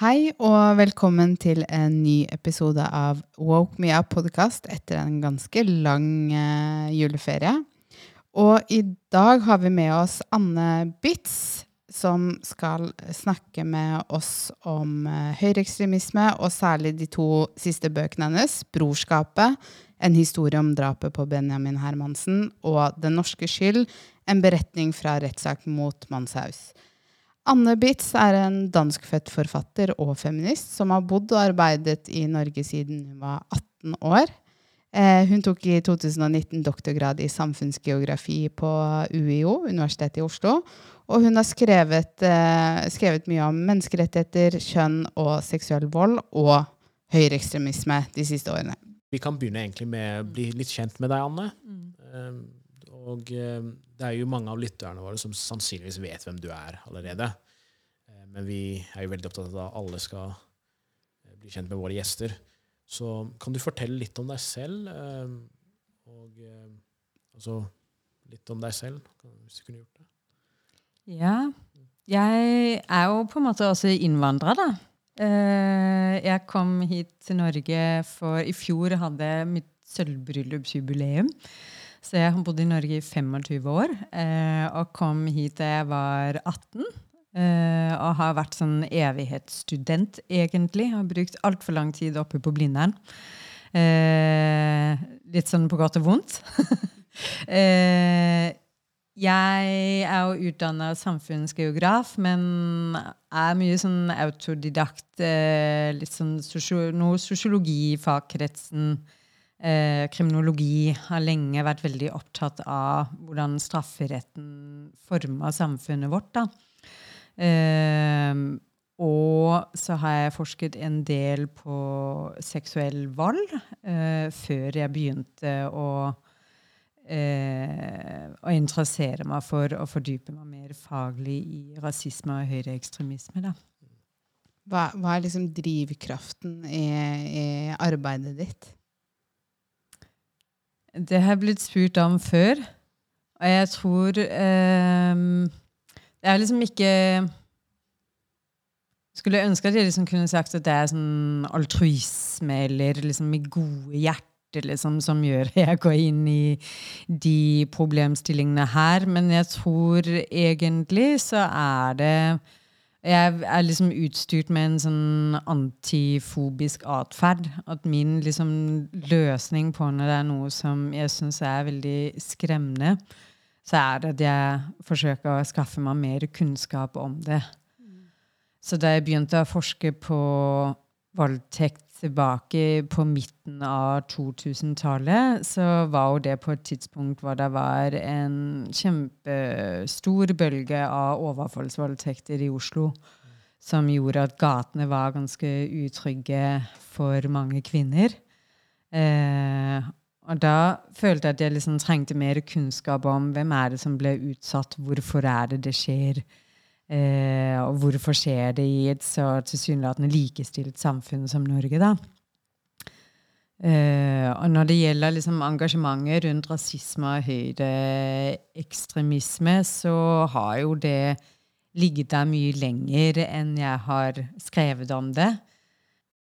Hei og velkommen til en ny episode av Woke Me Up-podkast etter en ganske lang eh, juleferie. Og i dag har vi med oss Anne Bitz, som skal snakke med oss om eh, høyreekstremisme, og særlig de to siste bøkene hennes, 'Brorskapet', en historie om drapet på Benjamin Hermansen, og 'Den norske skyld', en beretning fra rettssak mot Manshaus. Anne Bitz er en danskfødt forfatter og feminist som har bodd og arbeidet i Norge siden hun var 18 år. Eh, hun tok i 2019 doktorgrad i samfunnsgeografi på UiO, Universitetet i Oslo. Og hun har skrevet, eh, skrevet mye om menneskerettigheter, kjønn og seksuell vold og høyreekstremisme de siste årene. Vi kan begynne egentlig med å bli litt kjent med deg, Anne. Mm. Og um, det er jo mange av lytterne våre som sannsynligvis vet hvem du er allerede. Uh, men vi er jo veldig opptatt av at alle skal uh, bli kjent med våre gjester. Så kan du fortelle litt om deg selv? Og altså litt om deg selv, hvis du kunne gjort det? Ja. Jeg er jo på en måte også innvandrer, da. Eh, jeg kom hit til Norge for I fjor hadde jeg mitt sølvbryllupsjubileum. Så jeg har bodd i Norge i 25 år eh, og kom hit da jeg var 18. eh, og har vært sånn evighetsstudent, egentlig. Har brukt altfor lang tid oppe på Blindern. Eh, litt sånn på godt og vondt. eh, jeg er jo utdanna samfunnsgeograf, men er mye sånn autodidakt. Eh, litt sånn sosio noe sosiologi i fagkretsen. Eh, kriminologi har lenge vært veldig opptatt av hvordan strafferetten forma samfunnet vårt. Eh, og så har jeg forsket en del på seksuell vold eh, før jeg begynte å eh, å interessere meg for å fordype meg mer faglig i rasisme og høyreekstremisme. da. Hva, hva er liksom drivkraften i, i arbeidet ditt? Det har jeg blitt spurt om før, og jeg tror eh, Det er liksom ikke Skulle ønske at jeg liksom kunne sagt at det er sånn altruisme eller liksom med gode hjerter liksom, som gjør at jeg går inn i de problemstillingene her. Men jeg tror egentlig så er det Jeg er liksom utstyrt med en sånn antifobisk atferd. At min liksom løsning på når det er noe som jeg syns er veldig skremmende, så er det at jeg forsøker å skaffe meg mer kunnskap om det. Så da jeg begynte å forske på voldtekt tilbake på midten av 2000-tallet, så var jo det på et tidspunkt hvor det var en kjempestor bølge av overfallsvoldtekter i Oslo. Som gjorde at gatene var ganske utrygge for mange kvinner. Eh, og da følte jeg at jeg liksom trengte mer kunnskap om hvem er det som ble utsatt, hvorfor er det det skjer. Eh, og hvorfor skjer det i et så tilsynelatende likestilt samfunn som Norge, da? Eh, og når det gjelder liksom engasjementet rundt rasisme og høyreekstremisme, så har jo det ligget der mye lenger enn jeg har skrevet om det.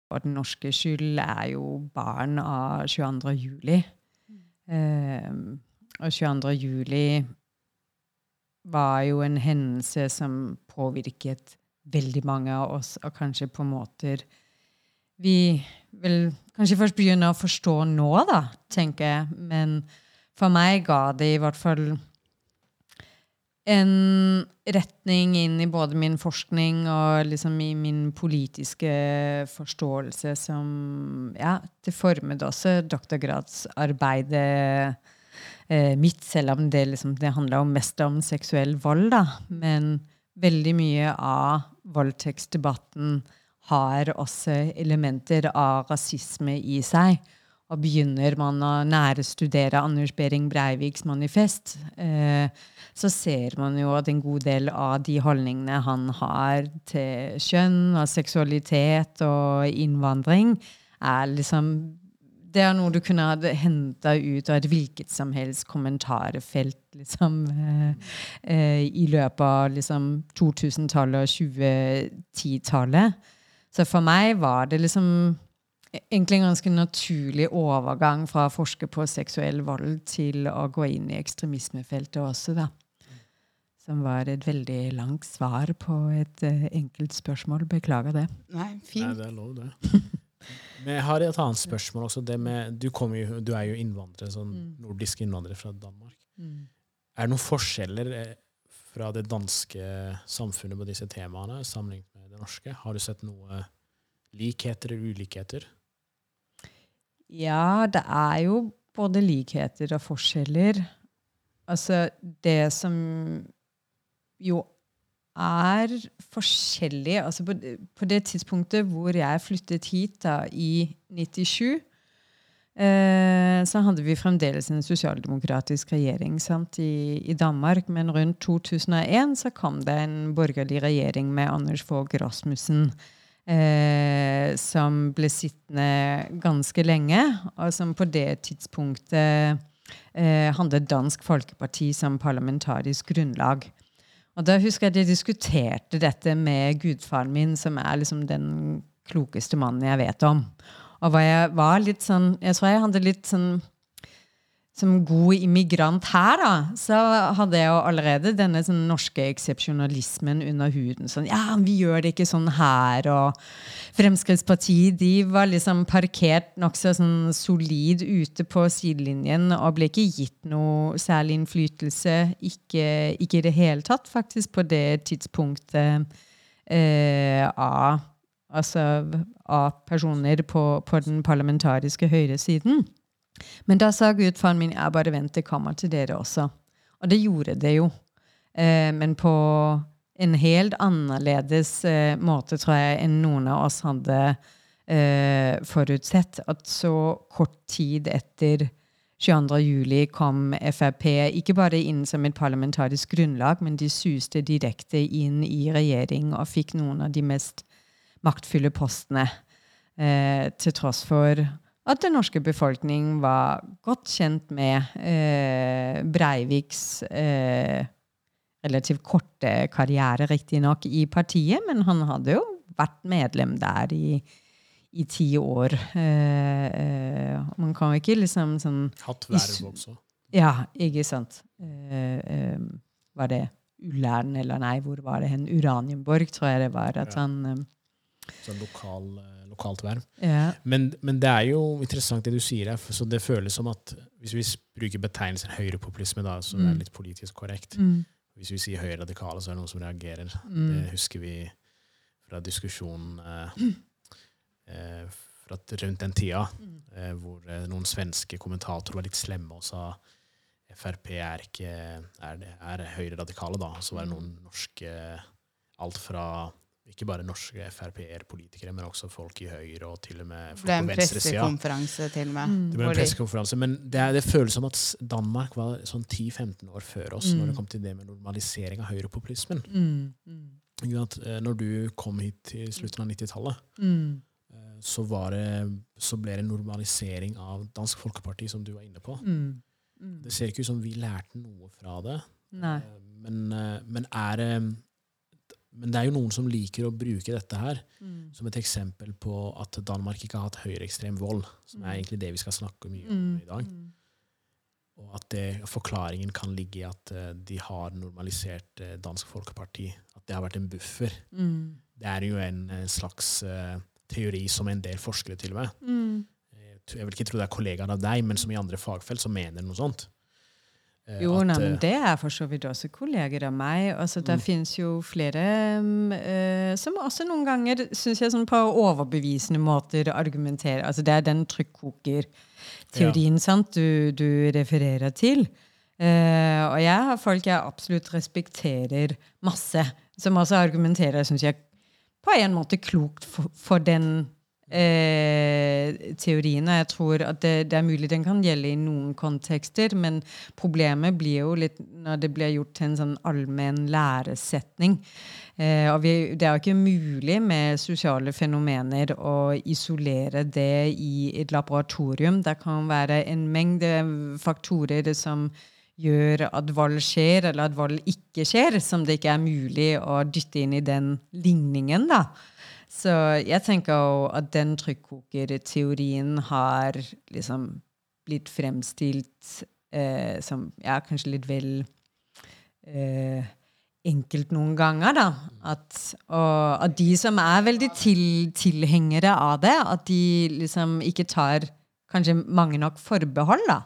Og Den norske skyld er jo barn av 22. juli. Eh, og 22. juli var jo en hendelse som påvirket veldig mange av oss, og kanskje på måter vi vil kanskje først begynne å forstå nå, da, tenker jeg. Men for meg ga det i hvert fall en retning inn i både min forskning og liksom i min politiske forståelse som Ja, det formet også doktorgradsarbeidet mitt, selv om det, liksom, det handla mest om seksuell vold, da. Men veldig mye av voldtektsdebatten har også elementer av rasisme i seg. Og begynner man å nærestudere Anders Behring Breiviks manifest, eh, så ser man jo at en god del av de holdningene han har til kjønn og seksualitet og innvandring, er liksom det er noe du kunne ha henta ut av et hvilket som helst kommentarfelt liksom, eh, eh, i løpet av liksom, 2000-tallet og 2010-tallet. Så for meg var det liksom egentlig en ganske naturlig overgang fra å forske på seksuell vold til å gå inn i ekstremismefeltet også, da. Som var et veldig langt svar på et uh, enkelt spørsmål. Beklager det. Nei, fint. Nei, det er lov, det. Men jeg har et annet spørsmål også. Med, du, jo, du, er jo innvandrer, sånn mm. nordisk innvandrer fra Danmark. Mm. Er det noen forskjeller eh, fra det danske samfunnet på disse temaene sammenlignet med det norske? Har du sett noe likheter eller ulikheter? Ja, det er jo både likheter og forskjeller. Altså, det som jo er forskjellig altså på, på, det tidspunktet hvor jeg flyttet hit, da, i 97, eh, så hadde vi fremdeles en sosialdemokratisk regjering sant, i, i, Danmark. Men rundt 2001 så kom det en borgerlig regjering med Anders Fogh Rasmussen eh, som ble sittende ganske lenge, og som på det tidspunktet eh, hadde Dansk Folkeparti som parlamentarisk grunnlag. Og da husker jeg at jeg diskuterte dette med gudfaren min, som er liksom den klokeste mannen jeg vet om. Og jeg var litt sånn Jeg tror jeg hadde litt sånn som god immigrant her, da, så hadde jeg jo allerede denne sånn, norske eksepsjonalismen under huden. Sånn, ja, vi gjør det ikke sånn her. Og Fremskrittspartiet de var liksom parkert nokså sånn solid ute på sidelinjen og ble ikke gitt noe særlig innflytelse. Ikke, ikke i det hele tatt, faktisk, på det tidspunktet eh, av, altså, av personer på, på den parlamentariske høyresiden. Men da sa gudfaren min jeg bare vent, det kommer til dere også. Og det gjorde det jo. Eh, men på en helt annerledes eh, måte, tror jeg, enn noen av oss hadde eh, forutsett. At så kort tid etter 22. juli kom Frp ikke bare inn som et parlamentarisk grunnlag, men de suste direkte inn i regjering og fikk noen av de mest maktfulle postene. Til tross for at den norske befolkning var godt kjent med eh, Breiviks eh, relativt korte karriere, riktignok, i partiet, men han hadde jo vært medlem der i, i ti år. Eh, eh man kan jo ikke liksom sånn Hatt verv også. Ja, ikke sant. Eh, eh, var det Ullern, eller nei, hvor var det hen? Uranienborg, tror jeg det var. at ja. han... Sånn lokal lokalt verv. Ja. Men, men, det er jo interessant det du sier her. så Det føles som at hvis vi bruker betegnelsen høyrepopulisme, da, som mm. er litt politisk korrekt mm. Hvis vi sier høyreradikale, så er det noen som reagerer. Mm. Det husker vi fra diskusjonen eh, eh, fra rundt den tida, mm. eh, hvor eh, noen svenske kommentatorer var litt slemme og sa Frp er ikke er, er høyreradikale, da. Så var det mm. noen norske Alt fra ikke bare norske Frp-er-politikere, men også folk i Høyre og til og med folk på venstresida. Det ble en pressekonferanse til og med. Mm. Det ble en pressekonferanse, Men det, det, føles som at Danmark var sånn 10-15 år før oss mm. når det kom til det med normalisering av høyrepopulismen. Mm. mm. Eh, når du kom hit i slutten av 90-tallet, mm. Eh, så, så, ble det normalisering av Dansk Folkeparti, som du var inne på. Mm. Det ser ikke ut som vi lærte noe fra det. Nei. Eh, men, men er det men det er jo noen som liker å bruke dette her mm. som et eksempel på at Danmark ikke har hatt høyreekstrem vold, som er mm. egentlig det vi skal snakke mye om mm. i dag. Mm. Og at det, forklaringen kan ligge i at uh, de har normalisert uh, Dansk Folkeparti. At det har vært en buffer. Mm. Det er jo en, en slags uh, teori som en del forskere til og med. Mm. Jeg vil ikke tro det er kollegaer av deg, men som i andre fagfelt, som mener noe sånt. Eh, jo, at, nei, men det er for så vidt også kolleger av meg. Altså, det mm. fins jo flere uh, som også noen ganger synes jeg sånn på overbevisende måter argumenterer. Altså, det er den trykkokerteorien ja. du, du refererer til. Uh, og jeg har folk jeg absolutt respekterer masse, som også argumenterer synes jeg, på en måte klokt for, for den eh, teoriene. Jeg tror at det, det, er mulig den kan gjelde i noen kontekster, men problemet blir jo litt når det blir gjort til en sånn allmenn læresetning. Eh, og vi, det er jo ikke mulig med sosiale fenomener å isolere det i et laboratorium. Det kan være en mengde faktorer som gjør at vold skjer, eller at vold ikke skjer, som det ikke er mulig å dytte inn i den ligningen. da. Så jeg tenker jo at den trykkokerteorien har liksom blitt fremstilt eh, som ja, kanskje litt vel eh, enkelt noen ganger. da. At, og at de som er veldig til, tilhengere av det, at de liksom ikke tar kanskje mange nok forbehold da,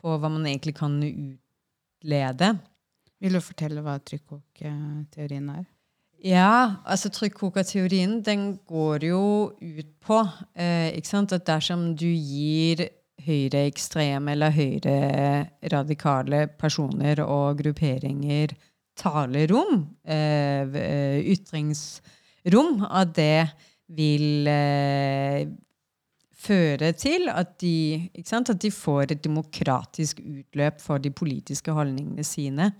på hva man egentlig kan utlede. Vil du fortelle hva trykkoketeorien er? Ja, altså trykkokerteorien den går jo ut på eh, at dersom du gir høyreekstreme eller høyreradikale personer og grupperinger talerom, eh, eh ytringsrom, at det vil eh, føre til at de, sant, at de, får et demokratisk utløp for de politiske holdningene sine.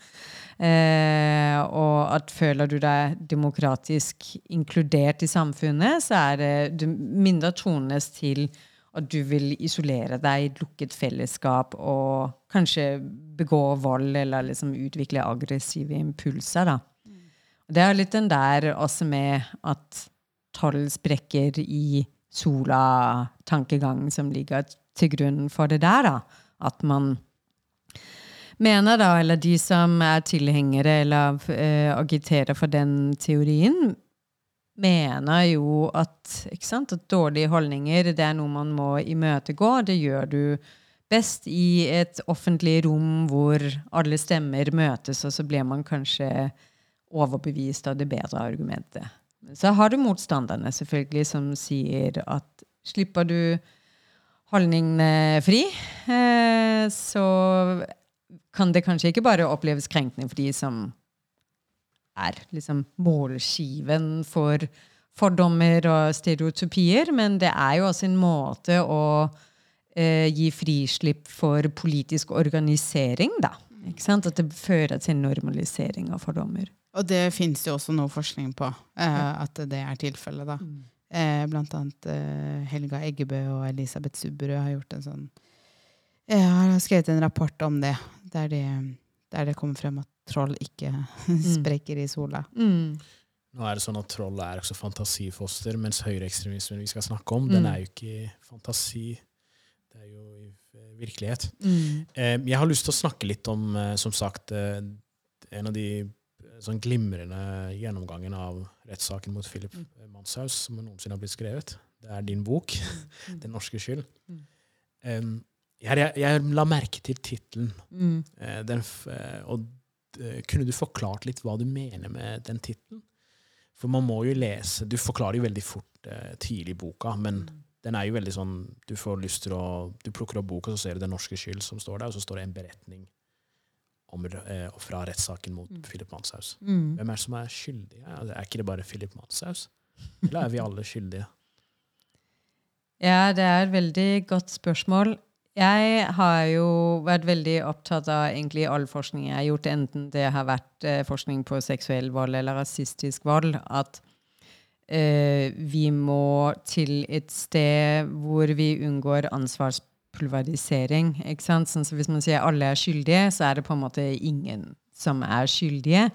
Eh, og at føler du deg demokratisk inkludert i samfunnet, så er det mindre tones til at du vil isolere deg i et lukket fellesskap og kanskje begå vold eller liksom utvikle aggressive impulser. da. Mm. Det er litt den der også med at tall sprekker i sola-tankegangen som ligger til grunn for det der. da. At man mener, da, eller de som er tilhengere eller uh, agiterer for den teorien, mener jo at, sant, at dårlige holdninger det er noe man må imøtegå. Det gjør du best i et offentlig rom hvor alle stemmer møtes, og så blir man kanskje overbevist av det bedre argumentet. Så har du motstanderne, selvfølgelig, som sier at slipper du holdningene fri, eh, så kan det kanskje ikke bare oppleves krenkende for de som er liksom målskiven for fordommer og stereotypier, men det er jo også en måte å eh, gi frislipp for politisk organisering, da. At det fører til normalisering av fordommer. Og det finnes jo også noe forskning på, eh, at det er tilfellet. da. Mm. Eh, blant annet eh, Helga Eggebø og Elisabeth Subberud har gjort en sånn Jeg har skrevet en rapport om det, der, de, der det kommer frem at troll ikke mm. sprekker i sola. Mm. Nå er det sånn at troll er også fantasifoster, mens høyreekstremismen vi skal snakke om, mm. den er jo ikke fantasi. Det er jo i virkelighet. Mm. Eh, jeg har lyst til å snakke litt om, eh, som sagt, eh, en av de sånn glimrende gjennomgangen av rettssaken mot Philip mm. Manshaus som noensinne har blitt skrevet. Det er din bok, mm. 'Den norske skyld'. Mm. Um, jeg, jeg, la merke til tittelen. Mm. Uh, og uh, kunne du forklart litt hva du mener med den tittelen? For man må jo lese Du forklarer jo veldig fort tidlig i boka, men mm. den er jo veldig sånn Du får lyst til å Du plukker opp boka, så ser du 'Den norske skyld' som står der, og så står det en beretning om, eh, fra rettssaken mot mm. Philip Manshaus. Mm. Hvem er det som er skyldig? Altså, er ikke det bare Philip Manshaus? Eller er vi alle skyldige? Ja, det er et veldig godt spørsmål. Jeg har jo vært veldig opptatt av egentlig all forskning jeg har gjort, enten det har vært eh, forskning på seksuell vold eller rasistisk vold, at eh, vi må til et sted hvor vi unngår ansvarsprosess pulverisering. ikke sant? Sånn, så hvis man sier alle er skyldige, så er det på en måte ingen som er skyldige.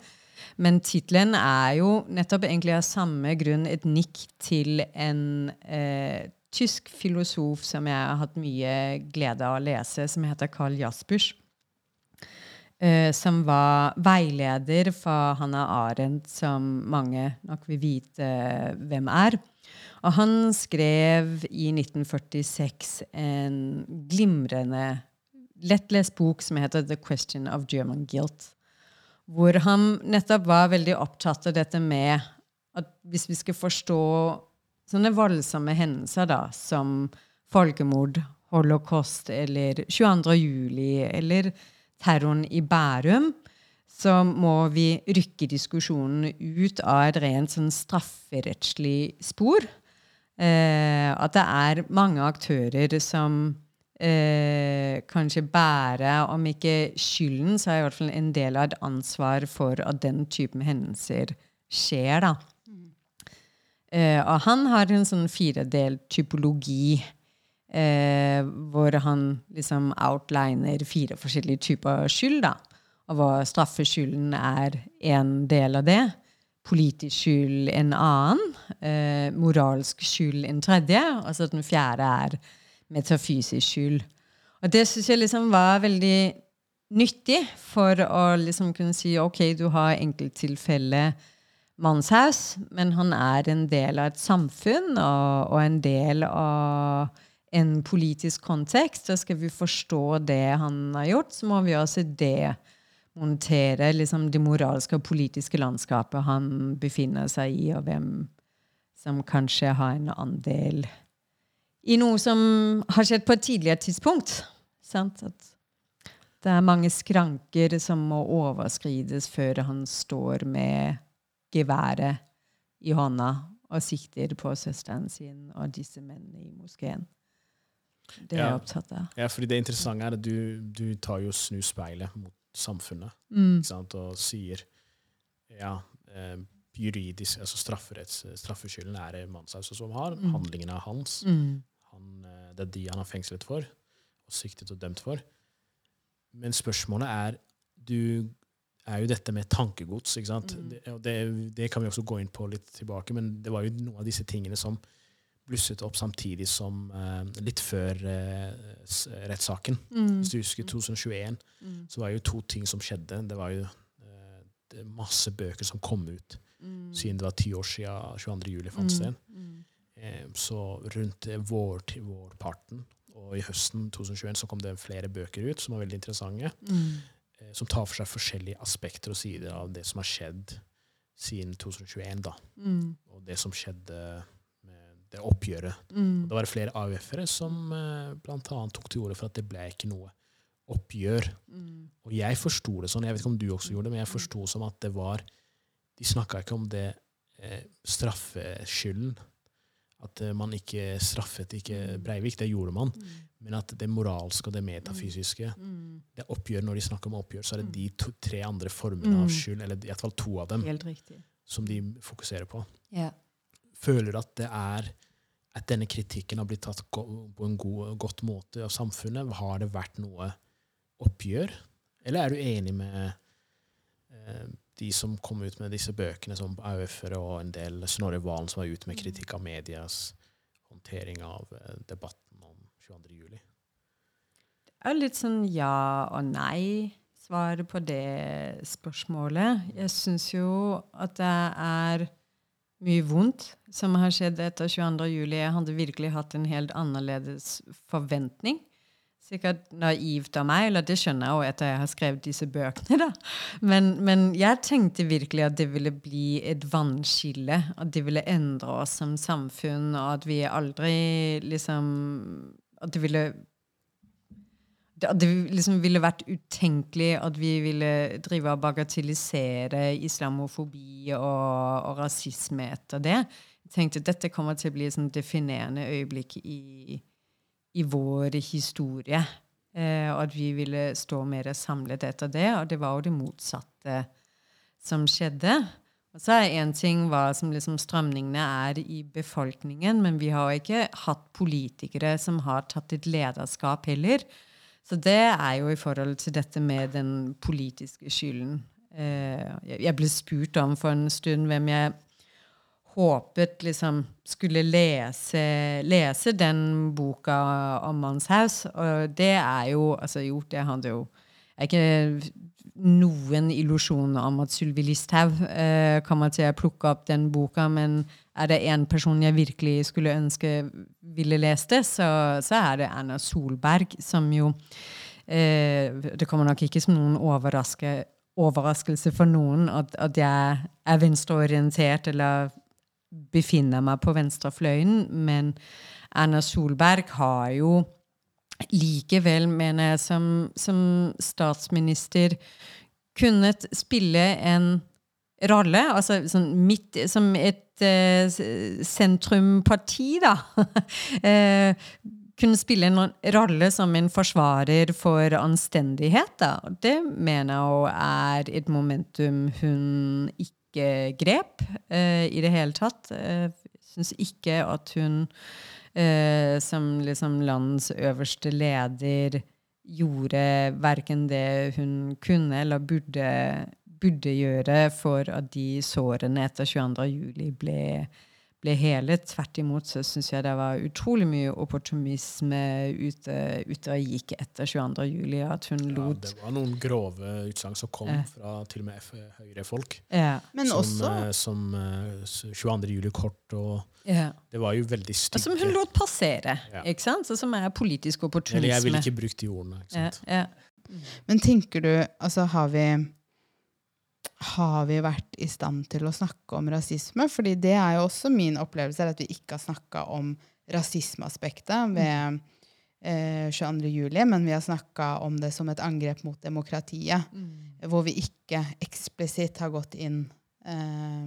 Men tittelen er jo nettopp egentlig av samme grunn et nikk til en eh, tysk filosof som jeg har hatt mye glede av å lese, som heter Carl Jaspers. Eh, som var veileder for Hanna Arendt, som mange nok vil vite eh, hvem er. Og han skrev i 1946 en glimrende, lettlest bok som heter 'The Question of German Guilt'. Hvor han nettopp var veldig opptatt av dette med at hvis vi skal forstå sånne voldsomme hendelser da, som folkemord, holocaust eller 22. juli eller terroren i Bærum, så må vi rykke diskusjonen ut av et rent sånn strafferettslig spor eh, at det er mange aktører som eh, kanskje bærer, om ikke skylden, så er i hvert fall en del av et ansvar for at den typen hendelser skjer. da. Eh, og han har en sånn firedelt typologi. Eh, hvor han liksom outliner fire forskjellige typer skyld. da, Og hvor straffeskylden er en del av det politisk skyld en annen, eh, moralsk skyld en tredje, og så den fjerde er metafysisk skyld. Og det syns jeg liksom var veldig nyttig for å liksom kunne si ok, du har enkelttilfelle mannshaus, men han er en del av et samfunn og, og en del av en politisk kontekst. Og skal vi forstå det han har gjort, så må vi også demontere liksom, det moralske og politiske landskapet han befinner seg i, og hvem som kanskje har en andel i noe som har skjedd på et tidligere tidspunkt. Sant? At det er mange skranker som må overskrides før han står med geværet i hånda og sikter på søsteren sin og disse mennene i moskeen. Det er jeg opptatt av. Ja, fordi det interessante er at du, du tar jo snu speilet mot samfunnet Mm. og sier ja, eh, juridisk, altså strafferetts, straffeskylden er det Manshaus som har, Mm. handlingen er hans. Mm. Han, eh, det er de han har fengslet for, og siktet og dømt for. Men spørsmålet er du er jo dette med tankegods. ikke sant? Mm. Det, det, det kan vi også gå inn på litt tilbake, men det var jo noen av disse tingene som blusset opp samtidig som eh, litt før eh, rettssaken. Mm. Hvis du husker 2021, Mm. så var det jo to ting som skjedde. Det var jo eh, det masse bøker som kom ut Mm. siden det var ti år siden 22. juli fant sted. Mm. Eh, Så rundt vår, vårparten og i høsten 2021 så kom det flere bøker ut som var veldig interessante, Mm. som tar for seg forskjellige aspekter og sider av det som har skjedd siden 2021, da. Mm. Og det som skjedde det oppgjøret. Mm. Det var flere AUF-ere som eh, annet tok til orde for at det ble ikke noe oppgjør. Mm. Og jeg forsto det sånn, jeg vet ikke om du også gjorde det, men jeg forsto som at det var De snakka ikke om det eh, straffeskylden. At eh, man ikke straffet ikke Breivik, det gjorde man. Men at det moralske og det metafysiske Mm. det oppgjør, Når de snakker om oppgjør, så er det de to, tre andre formene av Mm. skyld, eller i hvert fall to av dem, som de fokuserer på. Ja. Føler at det er at denne kritikken har blitt tatt på en god, godt måte av samfunnet? Har det vært noe oppgjør? Eller er du enig med eh, de som kom ut med disse bøkene, som AUF-ere og en del Snorre Valen som var ute med kritikk av medias håndtering av eh, debatten om 22. juli? Det er litt sånn ja og nei svaret på det spørsmålet. Jeg syns jo at det er mye vondt som har skjedd etter 22. juli. Jeg hadde virkelig hatt en helt annerledes forventning. Sikkert naivt av meg, eller det skjønner jeg jo etter jeg har skrevet disse bøkene. Men, men jeg tenkte virkelig at det ville bli et vannskille. At det ville endre oss som samfunn, og at vi aldri liksom At det ville det, liksom ville vært utenkelig at vi ville drive og bagatellisere islamofobi og, og rasisme etter det. Jeg tenkte at dette kommer til å bli et sånn definerende øyeblikk i, i vår historie. Eh, at vi ville stå mer samlet etter det. Og det var jo det motsatte som skjedde. Og så er én ting hva som liksom strømningene er i befolkningen, men vi har jo ikke hatt politikere som har tatt et lederskap heller. Så det er jo i forhold til dette med den politiske skylden. Eh, jeg- ble spurt om for en stund hvem jeg håpet liksom skulle lese, lese den boka om Manshaus. Og det er jo Altså, jo, det handler jo er ikke noen illusjoner om at Sylvi Listhaug eh, kommer til å plukke opp den boka, men er det én person jeg virkelig skulle ønske ville lest det, så, så er det Erna Solberg, som jo eh, Det kommer nok ikke som noen overraske, overraskelse for noen at, at jeg er venstreorientert eller befinner meg på venstrefløyen, men Erna Solberg har jo likevel, mener jeg, som, som statsminister kunnet spille en rolle, altså sånn midt som et eh, sentrumparti, da. eh, kunne spille en rolle som en forsvarer for anstendighet. Da. Det mener jeg er et momentum hun ikke grep eh, i det hele tatt. Jeg syns ikke at hun eh, som liksom landets øverste leder gjorde verken det hun kunne eller burde, burde gjøre for at de sårene etter 22. juli ble, ble helet. Tvert imot så syns jeg det var utrolig mye opportunisme ute, ute og gikk etter 22. juli. At hun Ja, lot det var noen grove utsagn som kom fra til og med Høyre-folk. ja, Men som, også eh, som eh, s- 22. juli-kort og ja. Det var jo veldig Og Som hun lot passere, Ja. ikke sant? Så som er politisk opportunisme. Eller jeg ville ikke brukt de ordene. Ikke ja, sant? ja. Men tenker du Altså, har vi Har vi vært i stand til å snakke om rasisme? Fordi det er jo også min opplevelse, at vi ikke har snakka om rasismeaspektet ved eh, 22. juli, men vi har snakka om det som et angrep mot demokratiet. Hvor vi ikke eksplisitt har gått inn eh,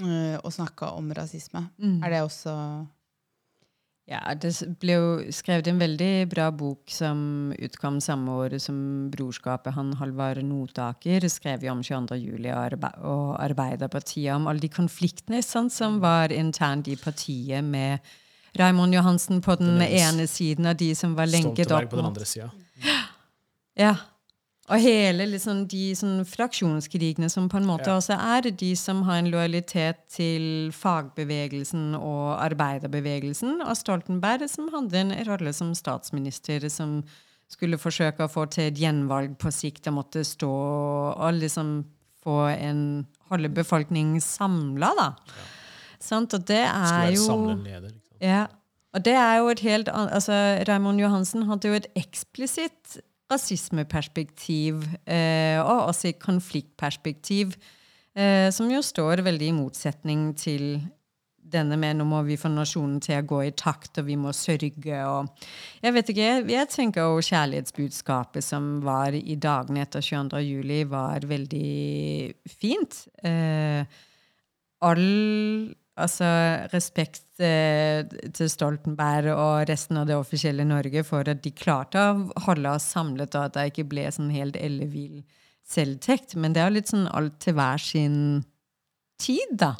eh, og snakka om rasisme. Mm. Er det også Ja, det ble jo skrevet en veldig bra bok som utkom samme året som Brorskapet. Han Halvard Notaker skrev jo om 22. juli og, arbe og Arbeiderpartiet, om alle de konfliktene sant, som var internt i partiet med Raymond Johansen på den Den ene siden av de som var lenket opp på den mot andre sida. Ja. Og hele liksom, de sånn, fraksjonskrigene som på en måte Ja. også er de som har en lojalitet til fagbevegelsen og arbeiderbevegelsen, og Stoltenberg som hadde en rolle som statsminister som skulle forsøke å få til et gjenvalg på sikt og måtte stå og liksom få en holde befolkningen samla, da. Sant? Og det er jo leder. Ja, og det er jo et helt annet altså Raymond Johansen hadde jo et eksplisitt rasismeperspektiv, eh, og også i konfliktperspektiv, eh, som jo står veldig i motsetning til denne med nå må vi få nasjonen til å gå i takt, og vi må sørge og Jeg vet ikke, jeg, tenker jo kjærlighetsbudskapet som var i dagene etter 22. juli, var veldig fint. Eh, all altså, respekt eh, til Stoltenberg og resten av det offisielle Norge for at de klarte å holde oss samlet, og at det ikke ble sånn helt ellevill selvtekt. Men det er jo litt sånn alt til hver sin tid, da.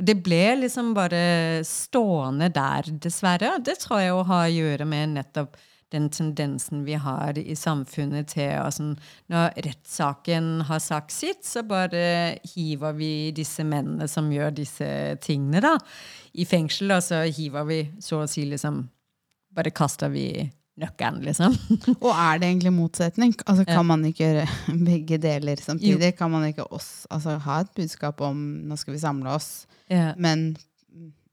Det ble liksom bare stående der, dessverre. Det tror jeg å ha å gjøre med nettopp den tendensen vi har i samfunnet til altså, Når rettssaken har sagt sitt, så bare hiver vi disse mennene som gjør disse tingene, da, i fengsel. Og så hiver vi så å si liksom Bare kaster vi nøkkelen, liksom. Og er det egentlig motsetning? Altså, kan man ikke gjøre begge deler samtidig? Kan man ikke oss, altså, ha et budskap om 'nå skal vi samle oss', Ja. men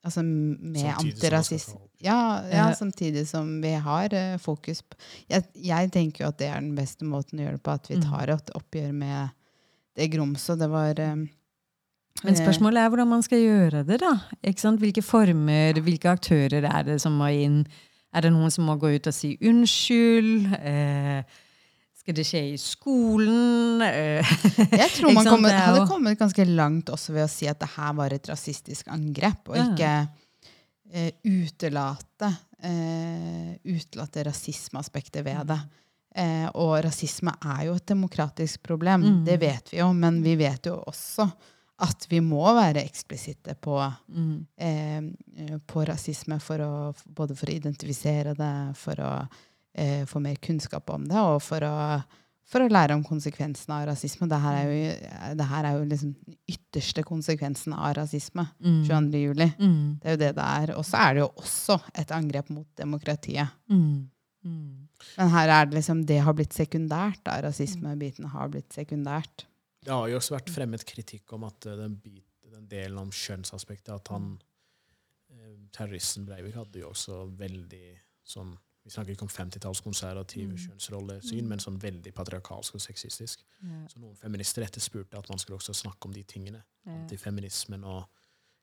altså, med antirasisme opp. Ja, ja, Ja. samtidig som vi har uh, fokus på jeg, jeg tenker jo at det er den beste måten å gjøre det på, at vi Mm. tar et oppgjør med det grumset. Det var eh, Men spørsmålet er hvordan man skal gjøre det. da. Ikke? Hvilke former, hvilke aktører er det som må inn? Er det noen som må gå ut og si unnskyld? Eh, skal det skje i skolen? Eh, Jeg tror man er hadde kommet ganske langt også ved å si at det her var et rasistisk angrep, og Ja. Eh, utelate, eh, utelate rasismeaspektet ved det. Eh, og rasisme er jo et demokratisk problem, Mm. det vet vi jo, men vi vet jo også at vi må være eksplisitte på, mm, eh, på rasisme for å, både for å identifisere det, for å eh, få mer kunnskap om det, og for å, for å lære om konsekvensene av rasisme. Det her er jo, det her er jo liksom den ytterste konsekvensen av rasisme. mm, 22. juli. mm, Det er jo det det er. Og så er det jo også et angrep mot demokratiet. mm, mm. Men her er det liksom Det har blitt sekundært. da, Rasismebiten har blitt sekundært. Det har jo også vært fremmet kritikk om at eh, den, bit, den delen om kjønnsaspektet At han eh, Terroristen Breivik hadde jo også veldig sånn Vi snakker ikke om 50-tallskonservativ Mm. kjønnsrollesyn, men sånn veldig patriarkalsk og sexistisk. Ja, Så noen feminister etterspurte at man skulle også snakke om de tingene. ja, Antifeminismen og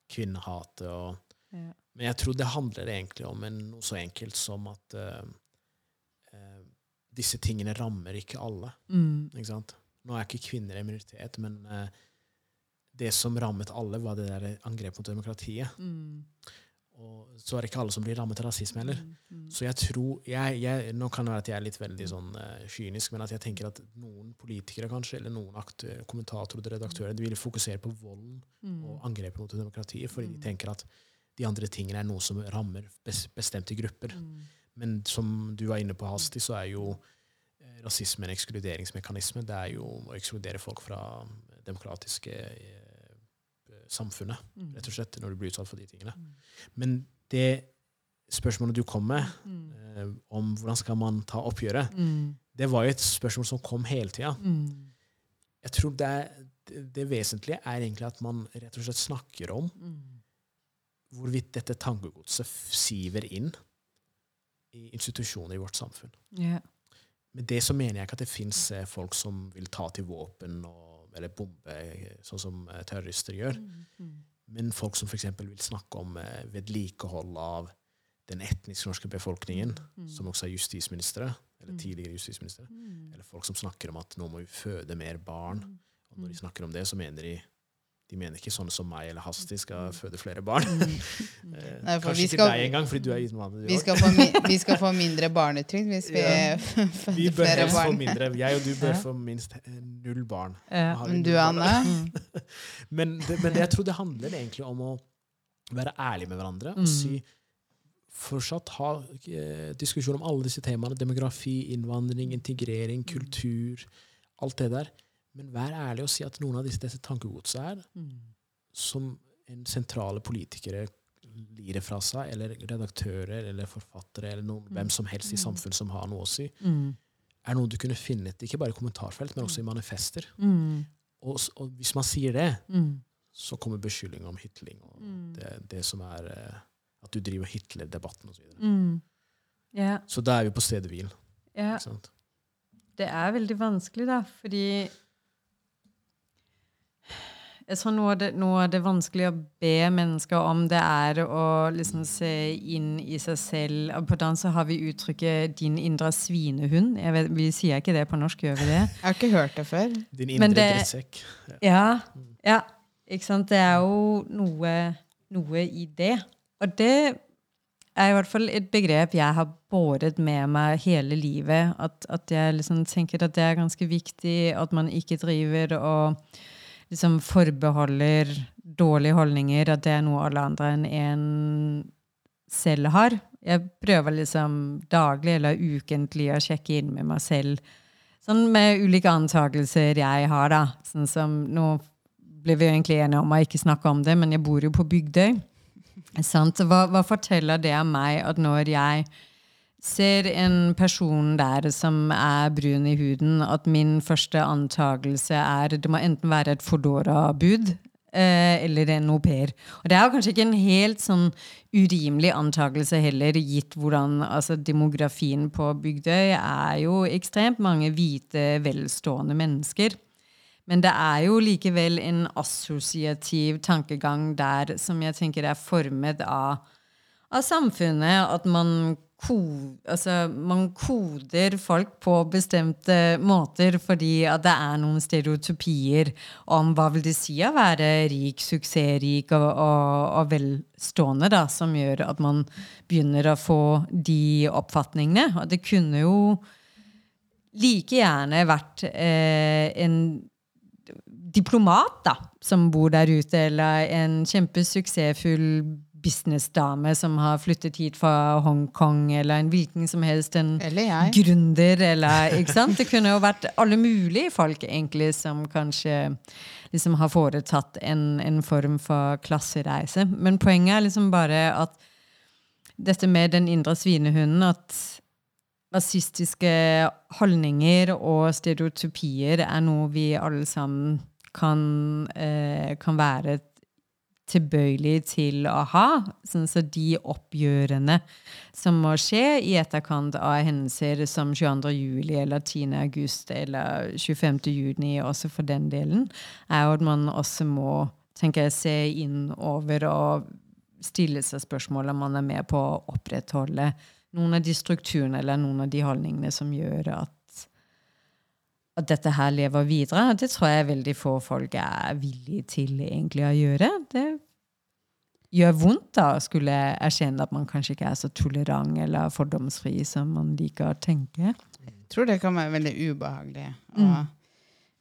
kvinnehatet og ja. Men jeg tror det handler egentlig om en, noe så enkelt som at uh, uh, disse tingene rammer ikke alle. Mm, Ikke sant? Nå er ikke kvinner en minoritet, men uh, det som rammet alle, var det der angrepet mot demokratiet. mm, Og så er det ikke alle som blir rammet av rasisme heller. mm, mm. Så jeg tror jeg, jeg, Nå kan det være at jeg er litt veldig sånn uh, kynisk, men at jeg tenker at noen politikere kanskje, eller noen kommentatorer og redaktører de vil fokusere på volden Mm. og angrepet mot demokratiet, fordi de Mm. tenker at de andre tingene er noe som rammer bes- bestemte grupper. Mm. Men som du var inne på, Hasti, så er jo eh, rasisme en ekskluderingsmekanisme. Det er jo å ekskludere folk fra demokratiske eh, samfunnet, Mm. rett og slett, når du blir utsatt for de tingene. Men det spørsmålet du kom med, eh, om hvordan skal man ta oppgjøret, Mm. det var jo et spørsmål som kom hele tida. Mm. Jeg tror det, er, det, vesentlige er egentlig at man rett og slett snakker om Mm. hvorvidt dette tankegodset siver inn i institusjoner i vårt samfunn. Yeah. Med det så mener jeg ikke at det fins folk som vil ta til våpen og, eller bombe, sånn som eh, terrorister gjør. Mm. Men folk som f.eks. vil snakke om eh, vedlikehold av den etnisk norske befolkningen, Mm. som også er justisministre, eller Mm. tidligere justisministre. Mm. Eller folk som snakker om at nå må vi føde mer barn. Og når de snakker om det, så mener de de mener ikke sånne som meg eller Hasti skal føde flere barn. Eh, Nei, Kanskje skal, ikke deg engang, fordi du er innvandrer. Vi skal, få vi skal få mindre barnetrygd hvis vi Ja. føder Vi bør flere helst få mindre. Jeg og du bør Ja. få minst eh, null barn. Ja. Men du, barn? Anne? Men, det, men det, jeg tror det handler egentlig om å være ærlig med hverandre Mm. og si Fortsatt ha eh, diskusjon om alle disse temaene. Demografi, innvandring, integrering, Mm. kultur. Alt det der. Men vær ærlig og si at noen av disse, disse tankegodset er Mm. som en sentrale politikere lirer fra seg, eller redaktører eller forfattere eller noen, hvem som helst i samfunnet som har noe å si, Mm. er noe du kunne finne ikke bare i kommentarfelt, men også i manifester. Mm. Og, og hvis man sier det, Mm. så kommer beskyldninger om hytling og Mm. det, det som er eh, at du driver Hitler-debatten osv. Så. Mm. Yeah. så da er vi på stedet hvil. Yeah. Det er veldig vanskelig, da, fordi noe av, det, noe av det vanskelige å be mennesker om, det er å liksom se inn i seg selv. Og På dans så har vi uttrykket 'din indre svinehund'. Jeg vet, vi sier ikke det på norsk, gjør vi det? Jeg har ikke hørt det før. Din indre drittsekk. Ja. ja. Ikke sant? Det er jo noe, noe i det. Og det er i hvert fall et begrep jeg har båret med meg hele livet. At, at jeg liksom tenker at det er ganske viktig at man ikke driver og liksom forbeholder dårlige holdninger, at det er noe alle andre enn en selv har. Jeg prøver liksom daglig eller ukentlig å sjekke inn med meg selv. Sånn med ulike antakelser jeg har, da. Sånn som Nå ble vi egentlig enige om å ikke snakke om det, men jeg bor jo på Bygdøy. Sant? Hva, hva forteller det meg at når jeg ser en person der som er brun i huden, at min første antakelse er det må enten være et Fodora-bud eh, eller en au pair. Og det er jo kanskje ikke en helt sånn urimelig antakelse heller, gitt hvordan altså, demografien på Bygdøy er jo ekstremt mange hvite, velstående mennesker. Men det er jo likevel en assosiativ tankegang der som jeg tenker er formet av, av samfunnet. At man, ko, altså, man koder folk på bestemte måter fordi det er noen stereotypier om hva vil det si å være rik, suksessrik og, og, og velstående, da, som gjør at man begynner å få de oppfatningene. Og det kunne jo like gjerne vært eh, en diplomat da, som bor der ute, eller en kjempesuksessfull businessdame som har flyttet hit fra Hongkong, eller en hvilken som helst en gründer, eller ikke sant? Det kunne jo vært alle mulige folk egentlig som kanskje liksom har foretatt en, en form for klassereise. Men poenget er liksom bare at dette med den indre svinehunden, at rasistiske holdninger og stereotypier er noe vi alle sammen kan, eh, kan være tilbøyelig til å ha. Sånn så de oppgjørene som må skje i etterkant av hendelser som 22. juli eller 10. august eller 25. juni, også for den delen, er at man også må tenker jeg, se inn over og stille seg spørsmål om man er med på å opprettholde noen av de strukturene eller noen av de holdningene som gjør at at dette her lever videre. Det tror jeg veldig få folk er villige til egentlig å gjøre. Det gjør vondt da å skulle erkjenne at man kanskje ikke er så tolerant eller fordomsfri som man liker å tenke. Jeg tror det kan være veldig ubehagelig å Mm.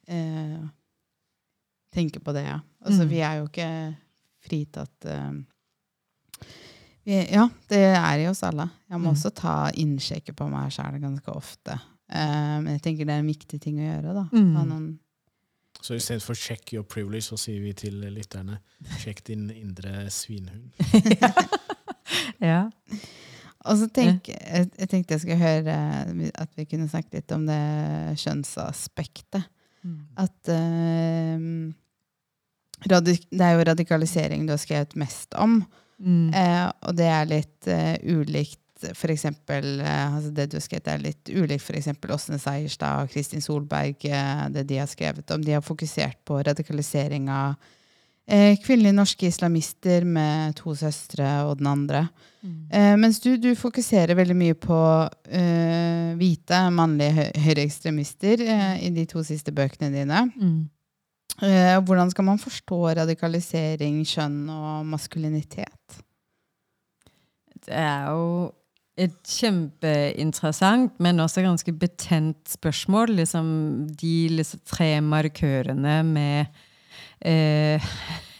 eh, tenke på det, ja. Altså, Mm. vi er jo ikke fritatt eh, vi, Ja, det er i oss alle. Jeg må Mm. også ta innsjekke på meg sjæl ganske ofte. Eh, men jeg tenker det er en viktig ting å gjøre. da. Mm. Ha noen Så for 'check your privilege', så sier vi til lytterne 'sjekk din indre svinhund'. Ja. Og så tenk, jeg, jeg tenkte jeg skulle høre eh, at vi kunne snakke litt om det kjønnsaspektet. Mm. At uh, radik Det er jo radikalisering du har skrevet mest om. Mm. Uh, og det er litt uh, ulikt eksempel, eh, altså Det du har skrevet, er litt ulikt f.eks. Åsne Seierstad og Kristin Solberg. Eh, det de har skrevet om. De har fokusert på radikalisering av eh, kvinnelige norske islamister med to søstre og den andre. Mm. Eh, mens du, du fokuserer veldig mye på eh, hvite, mannlige hø høyreekstremister i de to siste bøkene dine. Mm. Hvordan skal man forstå radikalisering, kjønn og maskulinitet? Det er jo et kjempeinteressant, men også ganske betent spørsmål. Liksom de liksom tre markørene med eh,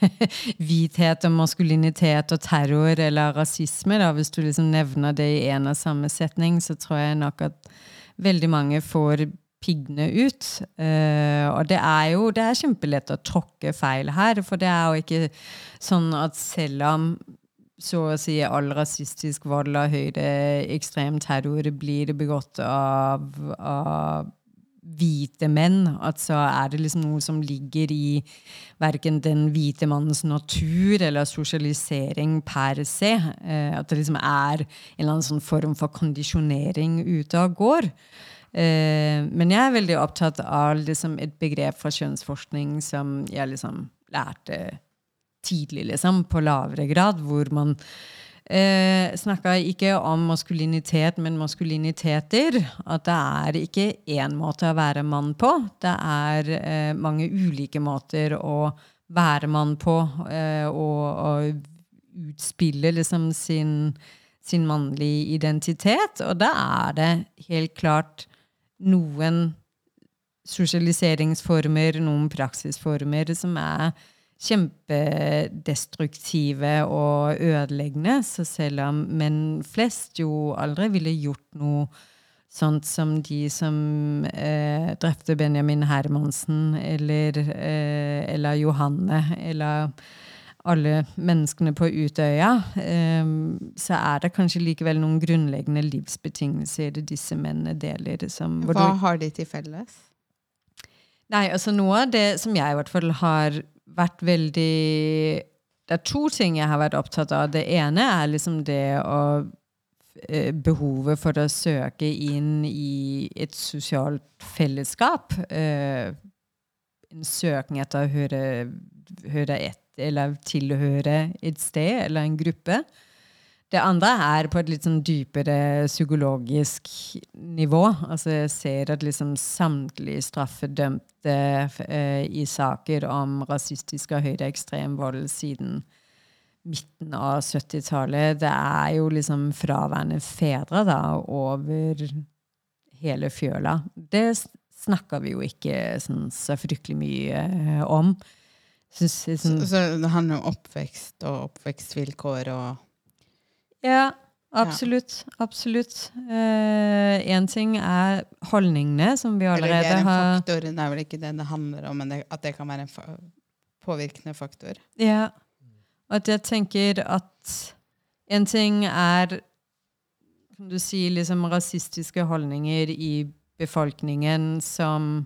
hvithet og maskulinitet og terror eller rasisme. Da. Hvis du liksom nevner det i en og samme setning, så tror jeg nok at veldig mange får piggene ut. Eh, og det er jo det er kjempelett å tråkke feil her, for det er jo ikke sånn at selv om så å si all rasistisk vold høyde, ekstrem terror blir begått av, av hvite menn, at så er det liksom noe som ligger i verken den hvite mannens natur eller sosialisering per se. Eh, at det liksom er en eller annen sånn form for kondisjonering ute og går. Eh, men jeg er veldig opptatt av liksom, et begrep fra kjønnsforskning som jeg liksom lærte tidlig, liksom, på lavere grad, hvor man eh, snakka ikke om maskulinitet, men maskuliniteter. At det er ikke én måte å være mann på. Det er eh, mange ulike måter å være mann på, eh, og, og utspille liksom sin, sin mannlige identitet. Og da er det helt klart noen sosialiseringsformer, noen praksisformer som er kjempedestruktive og ødeleggende. Så selv om menn flest jo aldri ville gjort noe sånt som de som eh, drepte Benjamin Hermansen eller, eh, eller Johanne eller alle menneskene på Utøya, eh, så er det kanskje likevel noen grunnleggende livsbetingelser disse mennene deler. Som, Hva har de til felles? Nei, altså noe av det som jeg i hvert fall har vært veldig Det er to ting jeg har vært opptatt av. Det ene er liksom det å eh, Behovet for å søke inn i et sosialt fellesskap. Eh, en søken etter å høre, høre et, eller tilhøre et sted eller en gruppe. Det andre er på et litt sånn dypere psykologisk nivå. Altså jeg ser at liksom samtlige straffedømte i saker om rasistisk og høyreekstrem vold siden midten av 70-tallet, det er jo liksom fraværende fedre da, over hele fjøla. Det snakker vi jo ikke sånn, så fryktelig mye eh, om. Synes, sånn, Så, så det handler om oppvekst og oppvekstvilkår og Ja, absolutt. Absolutt. Én ting er holdningene, som vi Eller det er en har faktor, det er vel ikke det det handler om, men det, at det kan være en påvirkende faktor. Ja. At jeg tenker at en ting er kan du si, liksom rasistiske holdninger i befolkningen som eh,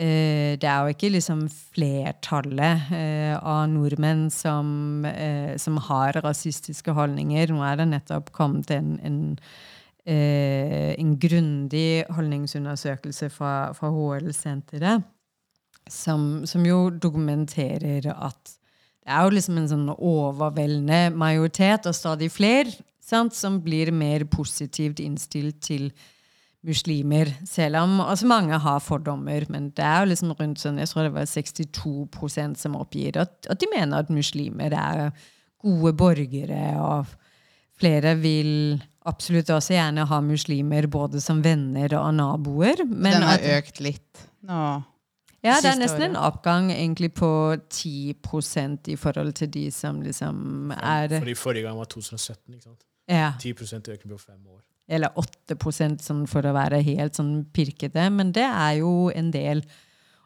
Det er jo ikke liksom flertallet eh, av nordmenn som, eh, som har rasistiske holdninger. Nå er det nettopp kommet en, en, eh, en grundig holdningsundersøkelse fra, fra HL-senteret som, som jo dokumenterer at det er jo liksom en sånn overveldende majoritet og stadig flere som blir mer positivt innstilt til muslimer. Selv om også mange har fordommer. Men det er jo liksom rundt sånn, jeg tror det var 62% som oppgir at, at de mener at muslimer er gode borgere. Og flere vil absolutt også gjerne ha muslimer både som venner og naboer. Men Den har at- økt litt nå. ja, det er nesten en oppgang egentlig på 10% i forhold til de som liksom er Fordi forrige gang var 2017. ikke sant? Ja. 10 økning på fem år. Eller 8% sånn for å være helt sånn pirkete. Men det er jo en del.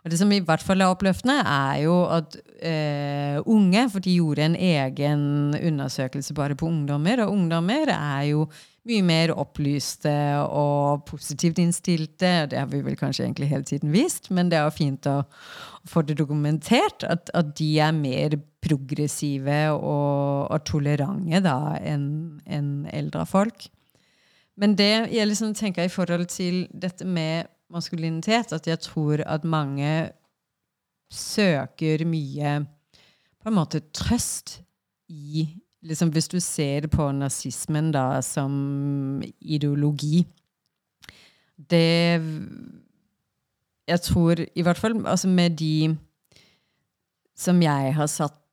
Og det som i hvert fall er oppløftende, er jo at eh, unge For de gjorde en egen undersøkelse bare på ungdommer, og ungdommer er jo mye mer opplyste og positivt innstilte. Det har vi vel kanskje egentlig hele tiden visst, men det er jo fint å, få det dokumentert at, at, de er mer progressive og, og tolerante enn en eldre folk. Men det jeg liksom tenker i forhold til dette med maskulinitet, at jeg tror at mange søker mye på en måte trøst i liksom Hvis du ser på nazismen da som ideologi. Det Jeg tror i hvert fall altså med de som jeg har satt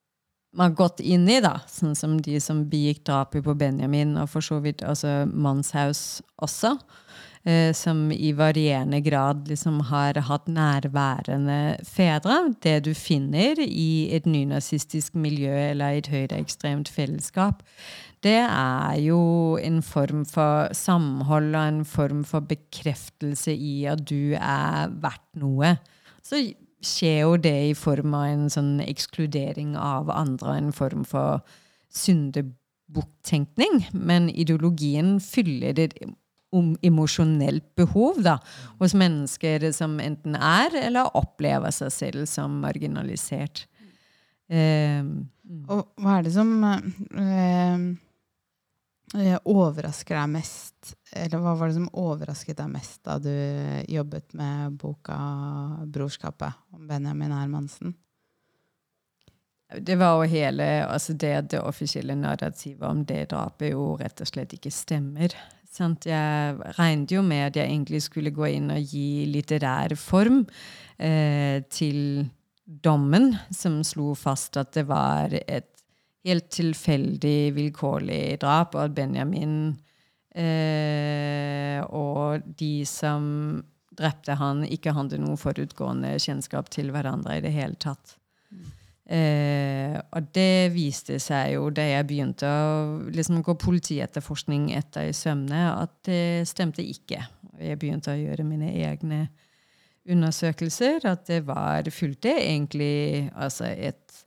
har gått inn i, da, sånn som de som begikk drapet på Benjamin, og for så vidt altså Manshaus også, eh, som i varierende grad liksom har hatt nærværende fedre. Det du finner i et nynazistisk miljø eller i et høyreekstremt fellesskap, det er jo en form for samhold og en form for bekreftelse i at du er verdt noe. Så skjer jo det i form av en sånn ekskludering av andre, en form for syndebukktenkning. Men ideologien fyller det om emosjonelt behov da, hos mennesker som enten er eller opplever seg selv som marginalisert. Um, og hva er det som uh, overrasker deg mest Eller hva var det som overrasket deg mest da du jobbet med boka 'Brorskapet' om Benjamin Hermansen? Det var jo hele altså det, det offisielle narrativet om det drapet jo rett og slett ikke stemmer. Sant? Jeg regnet jo med at jeg egentlig skulle gå inn og gi litterær form eh, til dommen, som slo fast at det var et helt tilfeldig, vilkårlig drap, og at Benjamin eh, og de som drepte han, ikke hadde noe forutgående kjennskap til hverandre i det hele tatt. Eh, og det viste seg jo da jeg begynte å liksom, gå politietterforskning etter i sømne, at det stemte ikke. Jeg begynte å gjøre mine egne undersøkelser, at det var fulgte egentlig altså et,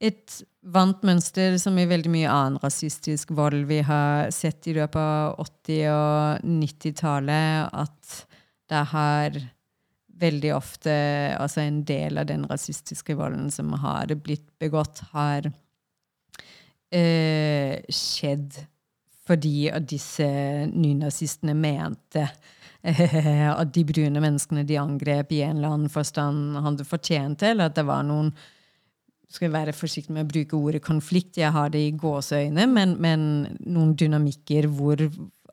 et vant mønster som i veldig mye annen rasistisk vold vi har sett i løpet av 80- og 90-tallet, at det har veldig ofte altså en del av den rasistiske volden som har blitt begått, har eh, skjedd fordi at disse nynazistene mente at de brune menneskene de angrep, i en eller annen forstand hadde fortjent det, eller at det var noen skal være forsiktig med å bruke ordet konflikt, jeg har det i gåseøyne, men, men noen dynamikker hvor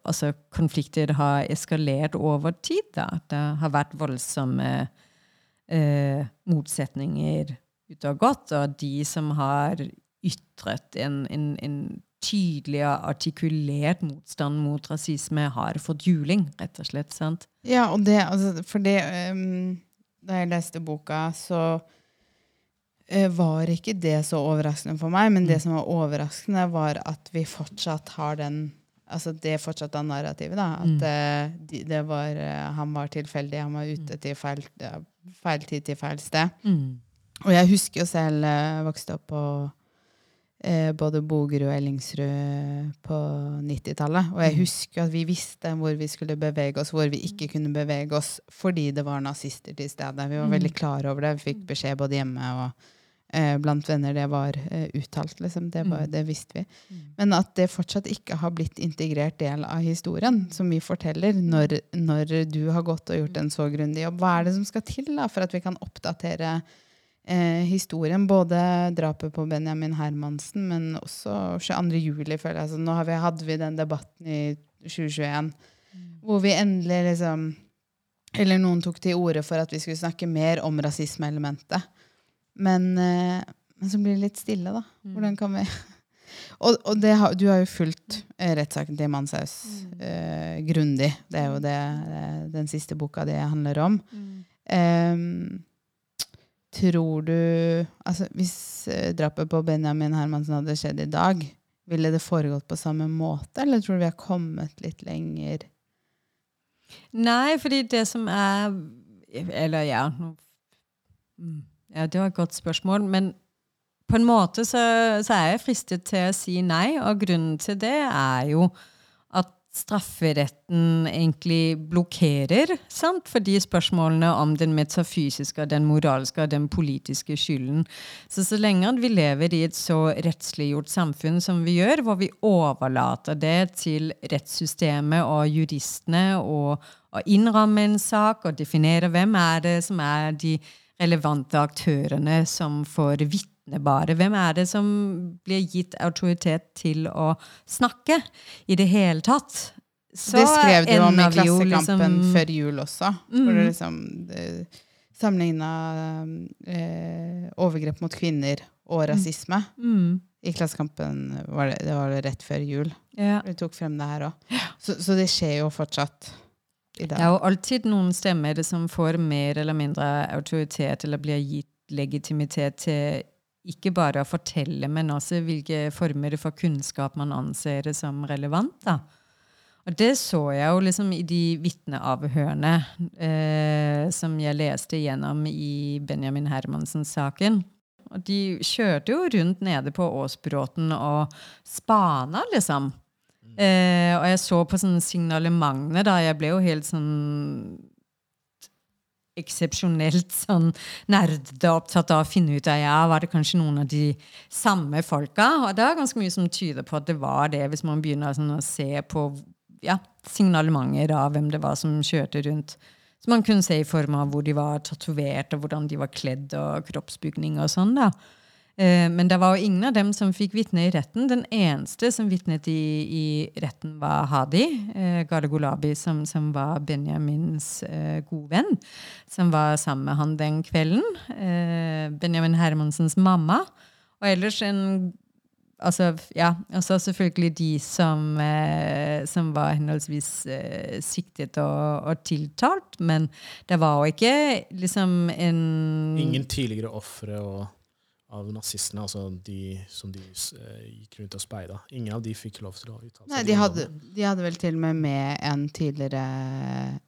altså, konflikter har eskalert over tid. Da. Det har vært voldsomme eh, motsetninger ute og gått, og de som har ytret en, en, en tydelig og artikulert motstand mot rasisme, har fått juling, rett og slett. sant? Ja, og det, altså, for det um, Da jeg leste boka, så var ikke det så overraskende for meg. Men mm. det som var overraskende, var at vi fortsatt har den altså det fortsatte narrativet. da, At mm. uh, det var, uh, han var tilfeldig, han var ute til feil, feil tid til feil sted. Mm. Og jeg husker jo selv vokste opp på både Bogerud og Ellingsrud på 90-tallet. Og jeg mm. husker at vi visste hvor vi skulle bevege oss, hvor vi ikke kunne bevege oss fordi det var nazister til stede. Vi var mm. veldig klar over det. Vi fikk beskjed både hjemme og eh, blant venner det var eh, uttalt. Liksom. Det, var, mm. det, visste vi. Mm. Men at det fortsatt ikke har blitt integrert del av historien som vi forteller, når, når du har gått og gjort en så grundig jobb. Hva er det som skal til da, for at vi kan oppdatere eh, historien? Både drapet på Benjamin Hermansen, men også 22. juli. føler jeg. Så nå vi, hadde vi den debatten i 2021 mm. hvor vi endelig liksom eller noen tok til orde for at vi skulle snakke mer om rasismeelementet. Men, eh, men, så blir det litt stille, da. Mm. Hvordan kan vi Og, og har, du har jo fulgt eh, rettssaken til Manshaus mm. eh, grundig. Det er jo det det den siste boka det handler om. Mm. Eh, tror du Altså, hvis drapet på Benjamin Hermansen hadde skjedd i dag, ville det foregått på samme måte, eller tror du vi har kommet litt lenger? Nei, fordi det som er Eller ja mm, Ja, det var et godt spørsmål. Men på en måte så, så er jeg fristet til å si nei, og grunnen til det er jo strafferetten egentlig blokkerer sant? for de spørsmålene om den metafysiske, den moralske og den politiske skylden. Så så lenge vi lever i et så rettsliggjort samfunn som vi gjør, hvor vi overlater det til rettssystemet og juristene og innramme en sak og definere hvem er det som er de relevante aktørene som får vitne bare. Hvem er det som blir gitt autoritet til å snakke i det hele tatt? Så det skrev du om i Klassekampen liksom- før jul også. Hvor Mhm. det liksom sammenligna eh, overgrep mot kvinner og rasisme. Mm, I Klassekampen var det, det var rett før jul. ja. Vi tok frem det her òg. Så, så det skjer jo fortsatt Det er jo alltid noen stemmer som får mer eller mindre autoritet eller blir gitt legitimitet til ikke bare å fortelle, men også hvilke former for kunnskap man anser det som relevant. da. Og det så jeg jo liksom i de vitneavhørene eh, som jeg leste gjennom i Benjamin Hermansen-saken. Og de kjørte jo rundt nede på Åsbråten og spana, liksom. Eh, og jeg så på sånne signalementene da. Jeg ble jo helt sånn eksepsjonelt sånn nerdete opptatt av å finne ut av ja, var det kanskje noen av de samme folka. Og det er ganske mye som tyder på at det var det, hvis man begynner sånn, å se på ja, signalementer av hvem det var som kjørte rundt. Så man kunne se i form av hvor de var tatovert, og hvordan de var kledd, og kroppsbygning og sånn. da. Eh, Men det var jo ingen av dem som fikk vitne i retten. Den eneste som vitnet i, i retten, var Hadi eh, Gale som, som var Benjamins eh, gode venn. Som var sammen med han den kvelden. Eh, Benjamin Hermansens mamma. Og ellers en Altså, ja, altså selvfølgelig de som, eh, som var henholdsvis eh, siktet og, og tiltalt, men det var jo ikke liksom en Ingen tidligere ofre og- av nazistene, altså de som de eh, gikk rundt og speida. Ingen av de fikk lov til å uttale seg. Nei, de hadde, de hadde vel til og med med en tidligere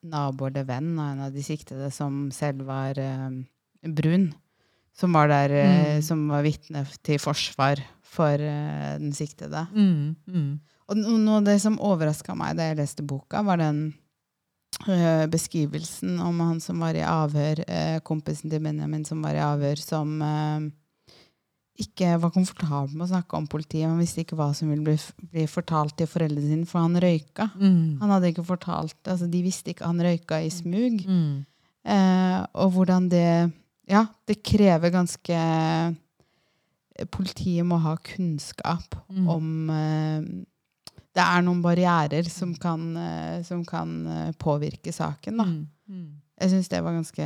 nabo eller venn av en av de siktede som selv var eh, brun. Som var der, eh, Mm. som var vitne til forsvar for eh, den siktede. mm, mm. Og noe av det som overraska meg da jeg leste boka, var den eh, beskrivelsen om han som var i avhør, eh, kompisen til Benjamin som var i avhør, som eh, ikke var komfortabel med å snakke om politiet. Han visste ikke hva som ville bli, bli fortalt til foreldrene sine, for han røyka. Mm. Han hadde ikke fortalt, altså De visste ikke han røyka i smug. Mm. Eh, og hvordan det Ja, det krever ganske Politiet må ha kunnskap Mm. om eh, Det er noen barrierer som kan, eh, som kan eh, påvirke saken. Da. Jeg syns det var ganske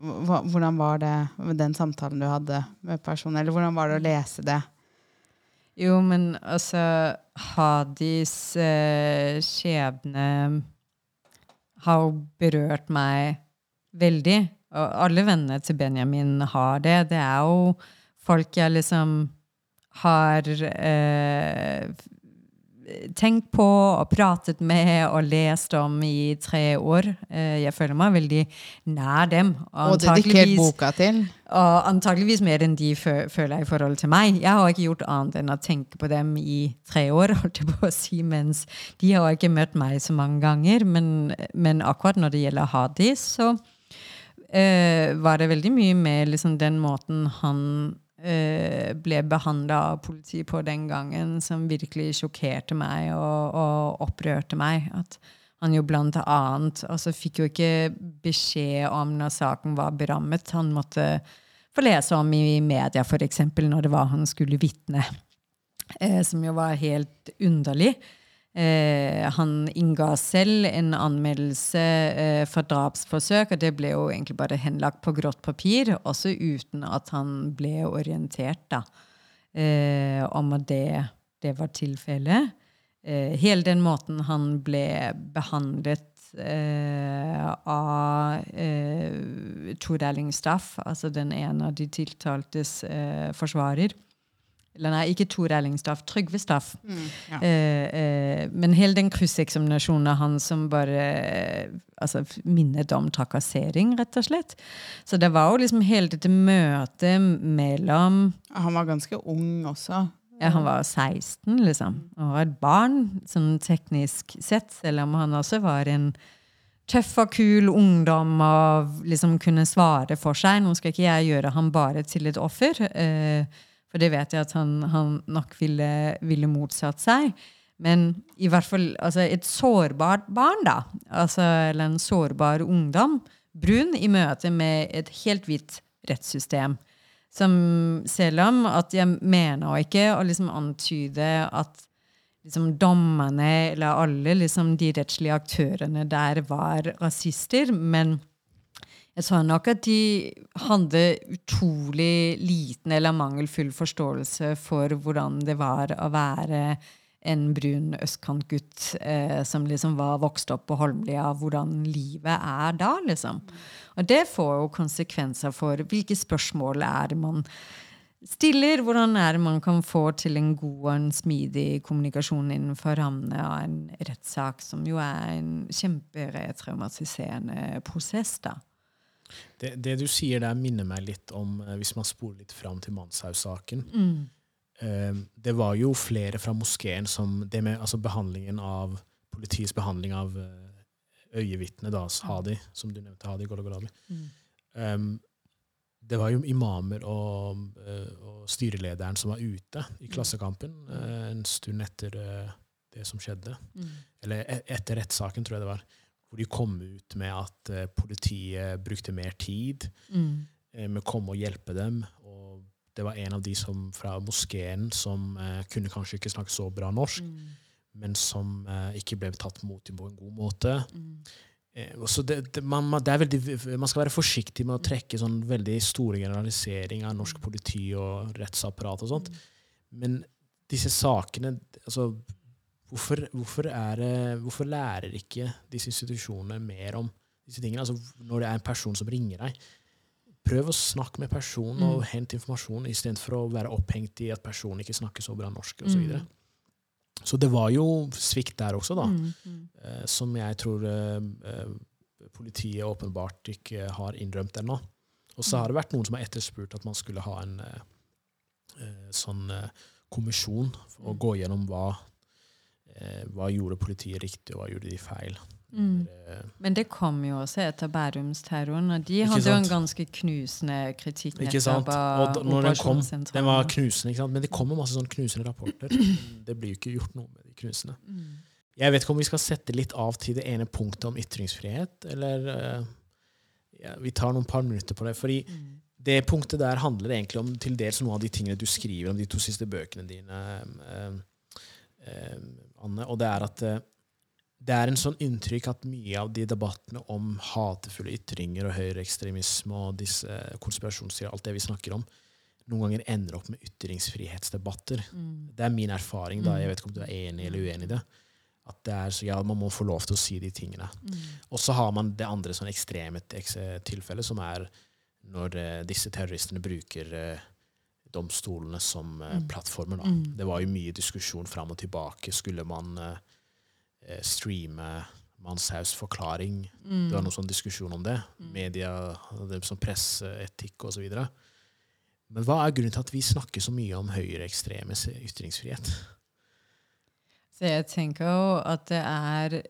Hvordan var det med den samtalen du hadde med personen? Eller hvordan var det å lese det? Jo, men altså Hadis eh, skjebne har jo berørt meg veldig. Og alle vennene til Benjamin har det. Det er jo folk jeg liksom har eh, tenkt på og pratet med og lest om i tre år. Eh, jeg føler meg veldig nær dem. Og dedikert antageligvis- boka til? og antageligvis mer enn de føler føler i forhold til meg. Jeg har ikke gjort annet enn å tenke på dem i tre år, holdt jeg på å si, mens de har ikke møtt meg så mange ganger. Men, men akkurat når det gjelder Hadi, så uh, var det veldig mye med liksom, den måten han ble behandla av politiet på den gangen, som virkelig sjokkerte meg og, og opprørte meg. At han jo blant annet altså fikk jo ikke beskjed om når saken var berammet. Han måtte få lese om i media, f.eks. når det var han skulle vitne. Eh, som jo var helt underlig. Eh, han innga selv en anmeldelse eh, for drapsforsøk, og det ble jo egentlig bare henlagt på grått papir, også uten at han ble orientert da, eh, om at det, det var tilfellet. Eh, hele den måten han ble behandlet eh, av eh, Tor Erling Staff, altså den ene av de tiltaltes forsvarer, Eller nei, ikke Tor Erlingstaff, Trygve Staff. Mm, ja. Eh, eh, men hele den krysseksaminasjonen av han som bare eh, altså, minnet om trakassering, rett og slett. Så det var jo liksom hele dette møtet mellom Han var ganske ung også. ja, Han var 16, liksom. Og var et barn, sånn teknisk sett, selv om han også var en tøff og kul ungdom og liksom kunne svare for seg. Nå skal ikke jeg gjøre ham bare til et offer. Eh, for det vet jeg at han, han nok ville, ville, motsatt seg. Men i hvert fall altså et sårbart barn, da. Altså, eller en sårbar ungdom. Brun i møte med et helt hvitt rettssystem. Som selv om at jeg mener ikke å liksom antyde at liksom dommerne eller alle liksom de rettslige aktørene der var rasister, men jeg sa nok at de hadde utrolig liten eller mangelfull forståelse for hvordan det var å være en brun østkantgutt eh, som liksom var vokst opp på Holmlia, hvordan livet er da, liksom. Og det får jo konsekvenser for hvilke spørsmål er man stiller, hvordan er man kan få til en god og en smidig kommunikasjon innenfor rammene av en rettssak, som jo er en kjemperetraumatiserende prosess, da. Det, det, du sier der, minner meg litt om eh, hvis man spoler litt fram til Manshaus-saken. Mm. Eh, det var jo flere fra moskeen som det med altså behandlingen av Politiets behandling av eh, øyevitnet, Hadi, som du nevnte, Hadi Gologolabi. Mm. Um, det var jo imamer og, og, styrelederen som var ute i Klassekampen en stund etter det som skjedde. Mm. Eller e, etter rettssaken, tror jeg det var hvor de kom ut med at uh, politiet brukte mer tid mm. uh, med å komme og hjelpe dem. Og det var en av de som, fra moskeen som eh, kunne kanskje ikke snakke så bra norsk, mm. men som ikke ble tatt mot på en god måte. Mm. så det, det, man, det veldig, man, skal være forsiktig med å trekke sånn veldig store generalisering av norsk politi og rettsapparat og sånt. Mm. Men disse sakene altså Hvorfor, hvorfor, er, hvorfor, lærer ikke disse institusjonene mer om disse tingene? Altså, når det er en person som ringer deg, prøv å snakke med personen og mm. hente informasjon istedenfor å være opphengt i at personen ikke snakker så bra norsk osv. Så, videre. mm. så det var jo svikt der også, da, mm. mm. eh, som jeg tror eh, politiet åpenbart ikke har innrømt ennå. Og så har det vært noen som har etterspurt at man skulle ha en eh, eh sånn eh, kommisjon for å gå gjennom hva eh, hva gjorde politiet riktig, og hva gjorde de feil? Mm. Men det kom jo også etter Bærumsterroren, og de hadde jo en ganske knusende kritikk. Ikke sant? Og når den kom, den var knusende, ikke sant? men det kommer masse sånn knusende rapporter. Det blir jo ikke gjort noe med de knusende. Mm. Jeg vet ikke om vi skal sette litt av til det ene punktet om ytringsfrihet, eller uh, ja, vi tar noen par minutter på det. fordi mm. det punktet der handler egentlig om til dels noen av de tingene du skriver om de to siste bøkene dine. Um, uh, Anne, og det er at eh, det er en sånn inntrykk at mye av de debattene om hatefulle ytringer og høyreekstremisme og disse konspirasjonsteorier, alt det vi snakker om, noen ganger ender opp med ytringsfrihetsdebatter. Mm. Det er min erfaring. da, Jeg mm. vet ikke om du er enig eller uenig i det. At det er så, ja, Man må få lov til å si de tingene. Mm. Og så har man det andre sånn ekstreme tilfellet, som er når uh, disse terroristene bruker uh, domstolene som mm. plattformer. Da. Mm. Det var jo mye diskusjon fram og tilbake. Skulle man eh, streame Manshaus forklaring? Mm. Det var noen sånn diskusjon om det. Mm. Media, det som presseetikk osv. Men hva er grunnen til at vi snakker så mye om høyreekstremes ytringsfrihet? Så jeg tenker jo at det er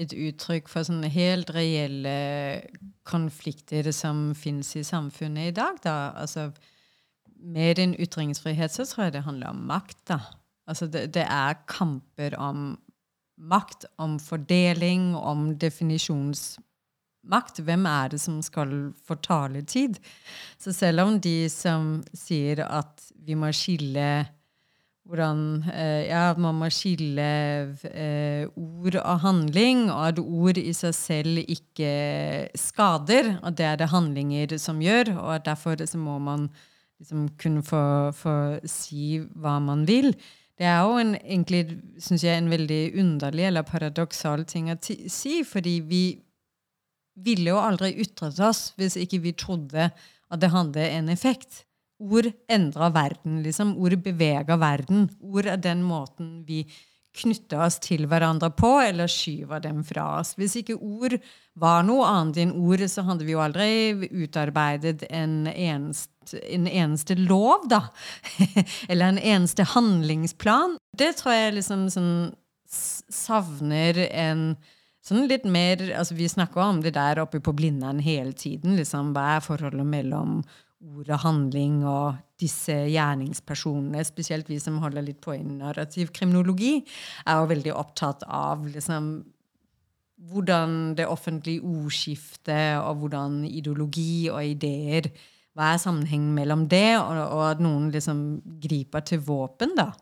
et uttrykk for sånne helt reelle konflikter som finnes i samfunnet i dag. Da. Altså, med din ytringsfrihet så tror jeg det handler om makt. da. Altså det, det, er kamper om makt, om fordeling, om definisjonsmakt. Hvem er det som skal få taletid? Så selv om de som sier at vi må skille hvordan eh, Ja, man må skille eh, ord og handling, og at ord i seg selv ikke skader, og det er det handlinger som gjør, og derfor så må man liksom kunne få, få, si hva man vil. Det er jo en, egentlig, synes jeg, en veldig underlig eller paradoksal ting å si, fordi vi ville jo aldri ytret oss hvis ikke vi trodde at det hadde en effekt. ord endrer verden. liksom. Ord beveger verden. Ord er den måten vi knytter oss til hverandre på, eller skyver dem fra oss. Hvis ikke ord var noe annet enn ord, så hadde vi jo aldri utarbeidet en eneste, en eneste lov, da. eller en eneste handlingsplan. Det tror jeg liksom sånn savner en sånn litt mer altså Vi snakker om det der oppe på Blindern hele tiden. liksom Hva er forholdet mellom ord og handling og disse gjerningspersonene, spesielt vi som holder litt på i narrativ kriminologi, er jo veldig opptatt av liksom hvordan det offentlige ordskiftet og hvordan ideologi og ideer Hva er sammenhengen mellom det, og, og at noen liksom griper til våpen, da.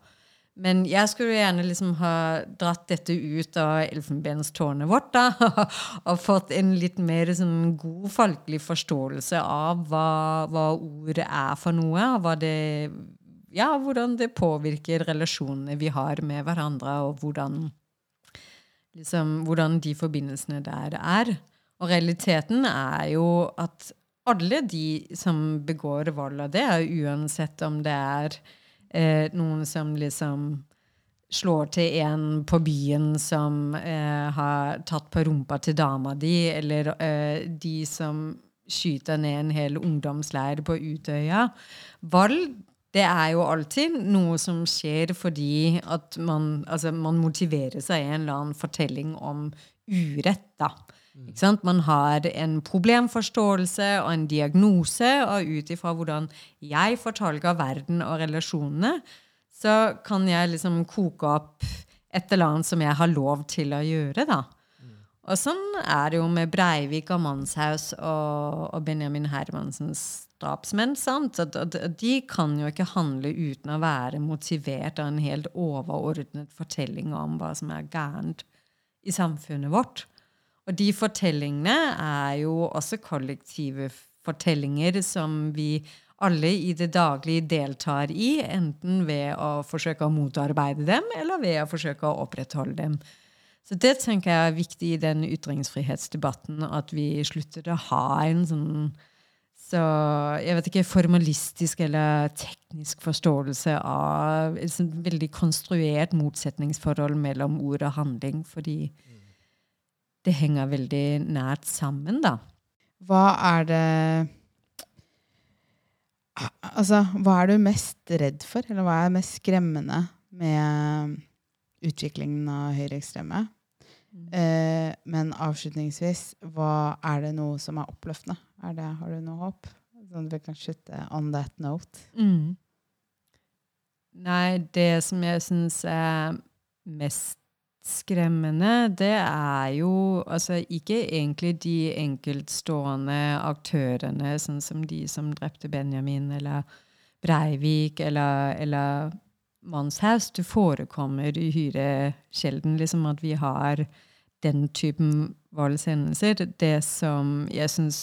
Men jeg skulle gjerne liksom ha dratt dette ut av elfenbenstårnet vårt da, og fått en litt mer sånn god folkelig forståelse av hva, hva ordet er for noe, og det, ja, hvordan det påvirker relasjonene vi har med hverandre, og hvordan, liksom, hvordan de forbindelsene der er. Og realiteten er jo at alle de som begår vold, og det er uansett om det er eh, noen som liksom slår til en på byen som eh, har tatt på rumpa til dama di, eller eh, de som skyter ned en hel ungdomsleir på Utøya. Vold det er jo alltid noe som skjer fordi at man, altså man motiverer seg i en eller annen fortelling om urett. da. Mm. Man har en problemforståelse og en diagnose, og ut ifra hvordan jeg fortolker verden og relasjonene, så kan jeg liksom koke opp et eller annet som jeg har lov til å gjøre. da. Mm. Og sånn er det jo med Breivik og Manshaus og, og Benjamin Hermansens drapsmenn. sant? At, de kan jo ikke handle uten å være motivert av en helt overordnet fortelling om hva som er gærent i samfunnet vårt. Og de fortellingene er jo også kollektive fortellinger som vi alle i det daglige deltar i, enten ved å forsøke å motarbeide dem, eller ved å forsøke å opprettholde dem. Så det tenker jeg er viktig i den ytringsfrihetsdebatten, at vi slutter å ha en sånn så jeg vet ikke, formalistisk eller teknisk forståelse av sånn veldig konstruert motsetningsforhold mellom ord og handling. fordi det henger veldig nært sammen, da. Hva er det Altså, hva er du mest redd for, eller hva er mest skremmende med utviklingen av høyreekstreme? Mm. Eh, men avslutningsvis, hva er det noe som er oppløftende? Er det, har du noe håp? Sånn at vi kan slutte on that note. Mm. Nei, det som jeg syns er mest skremmende, det er jo altså ikke egentlig de enkeltstående aktørene, sånn som de som drepte Benjamin eller Breivik eller, eller Manshaus. Det forekommer uhyre sjelden liksom, at vi har den typen voldshendelser. Det som jeg syns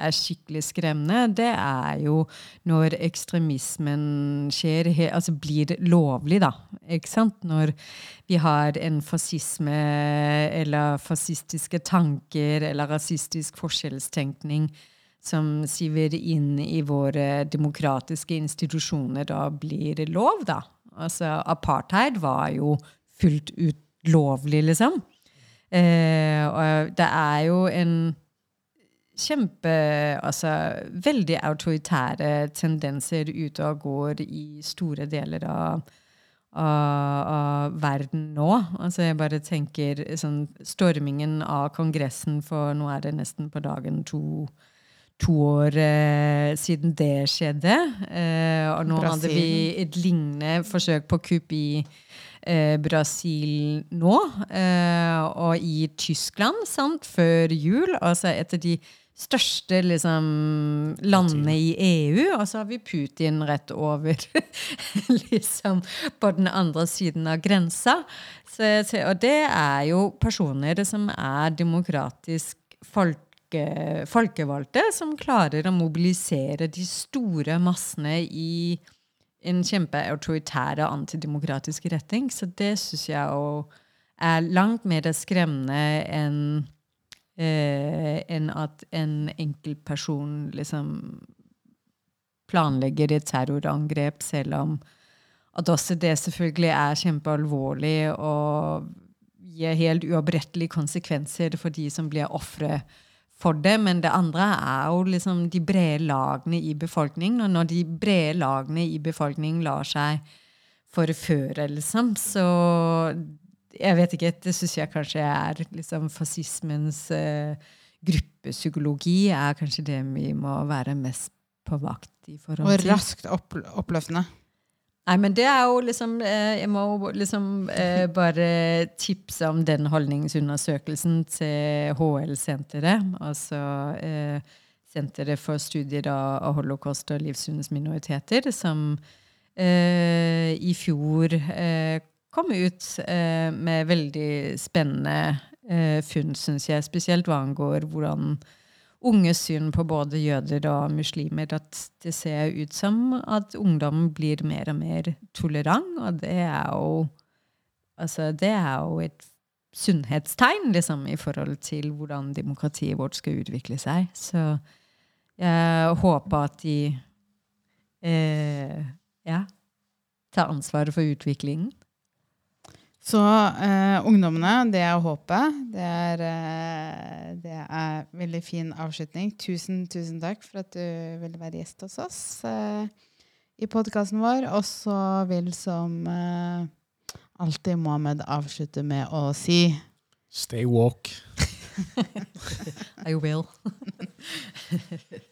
er skikkelig skremmende, det er jo når ekstremismen skjer, altså blir lovlig, da. Ikke sant? Når vi har en fascisme eller fascistiske tanker eller rasistisk forskjellstenkning som siver inn i våre demokratiske institusjoner, da blir det lov, da. Altså, apartheid var jo fullt ut lovlig, liksom. Eh, og det er jo en kjempe Altså veldig autoritære tendenser ute og går i store deler av, av, av verden nå. Altså jeg bare tenker sånn Stormingen av Kongressen for nå er det nesten på dagen to, to år eh, siden det skjedde. Eh, og nå Brasil. hadde vi et lignende forsøk på kupp i eh, Brasil nå. Eh, og i Tyskland sant, før jul. Altså etter de største liksom, landet i EU, og så har vi Putin rett over liksom på den andre siden av grensa. Så, og det er jo personer som er demokratisk folke, folkevalgte, som klarer å mobilisere de store massene i en kjempeautoritær og antidemokratisk retning. Så det syns jeg er langt mer skremmende enn eh, enn at en enkeltperson liksom planlegger et terrorangrep, selv om at også det selvfølgelig er kjempealvorlig og gir helt uopprettelige konsekvenser for de som blir ofre for det. Men det andre er jo liksom de brede lagene i befolkningen. Og når de brede lagene i befolkningen lar seg forføre, liksom, så Jeg vet ikke, det syns jeg kanskje er liksom fascismens uh, gruppepsykologi er kanskje det vi må være mest på vakt i forhold til. Og raskt opp, oppløftende. Nei, men det er jo liksom eh, Jeg må liksom eh, bare tipse om den holdningsundersøkelsen til HL-senteret. Altså eh, Senteret for studier av holocaust og livssynsminoriteter, som eh, i fjor eh, kom ut eh, med veldig spennende funn, syns jeg. Spesielt hva angår hvordan unges syn på både jøder og muslimer at det ser ut som at ungdom blir mer og mer tolerant, og det er jo altså det er jo et sunnhetstegn liksom, i forhold til hvordan demokratiet vårt skal utvikle seg. Så jeg håper at de eh, ja, tar ansvaret for utviklingen. Så eh, ungdommene, det er håpet. Det er, eh, det er veldig fin avslutning. Tusen, tusen takk for at du ville være gjest hos oss eh, i podkasten vår. Og så vil som eh, alltid Mohammed avslutte med å si Stay walk. I will.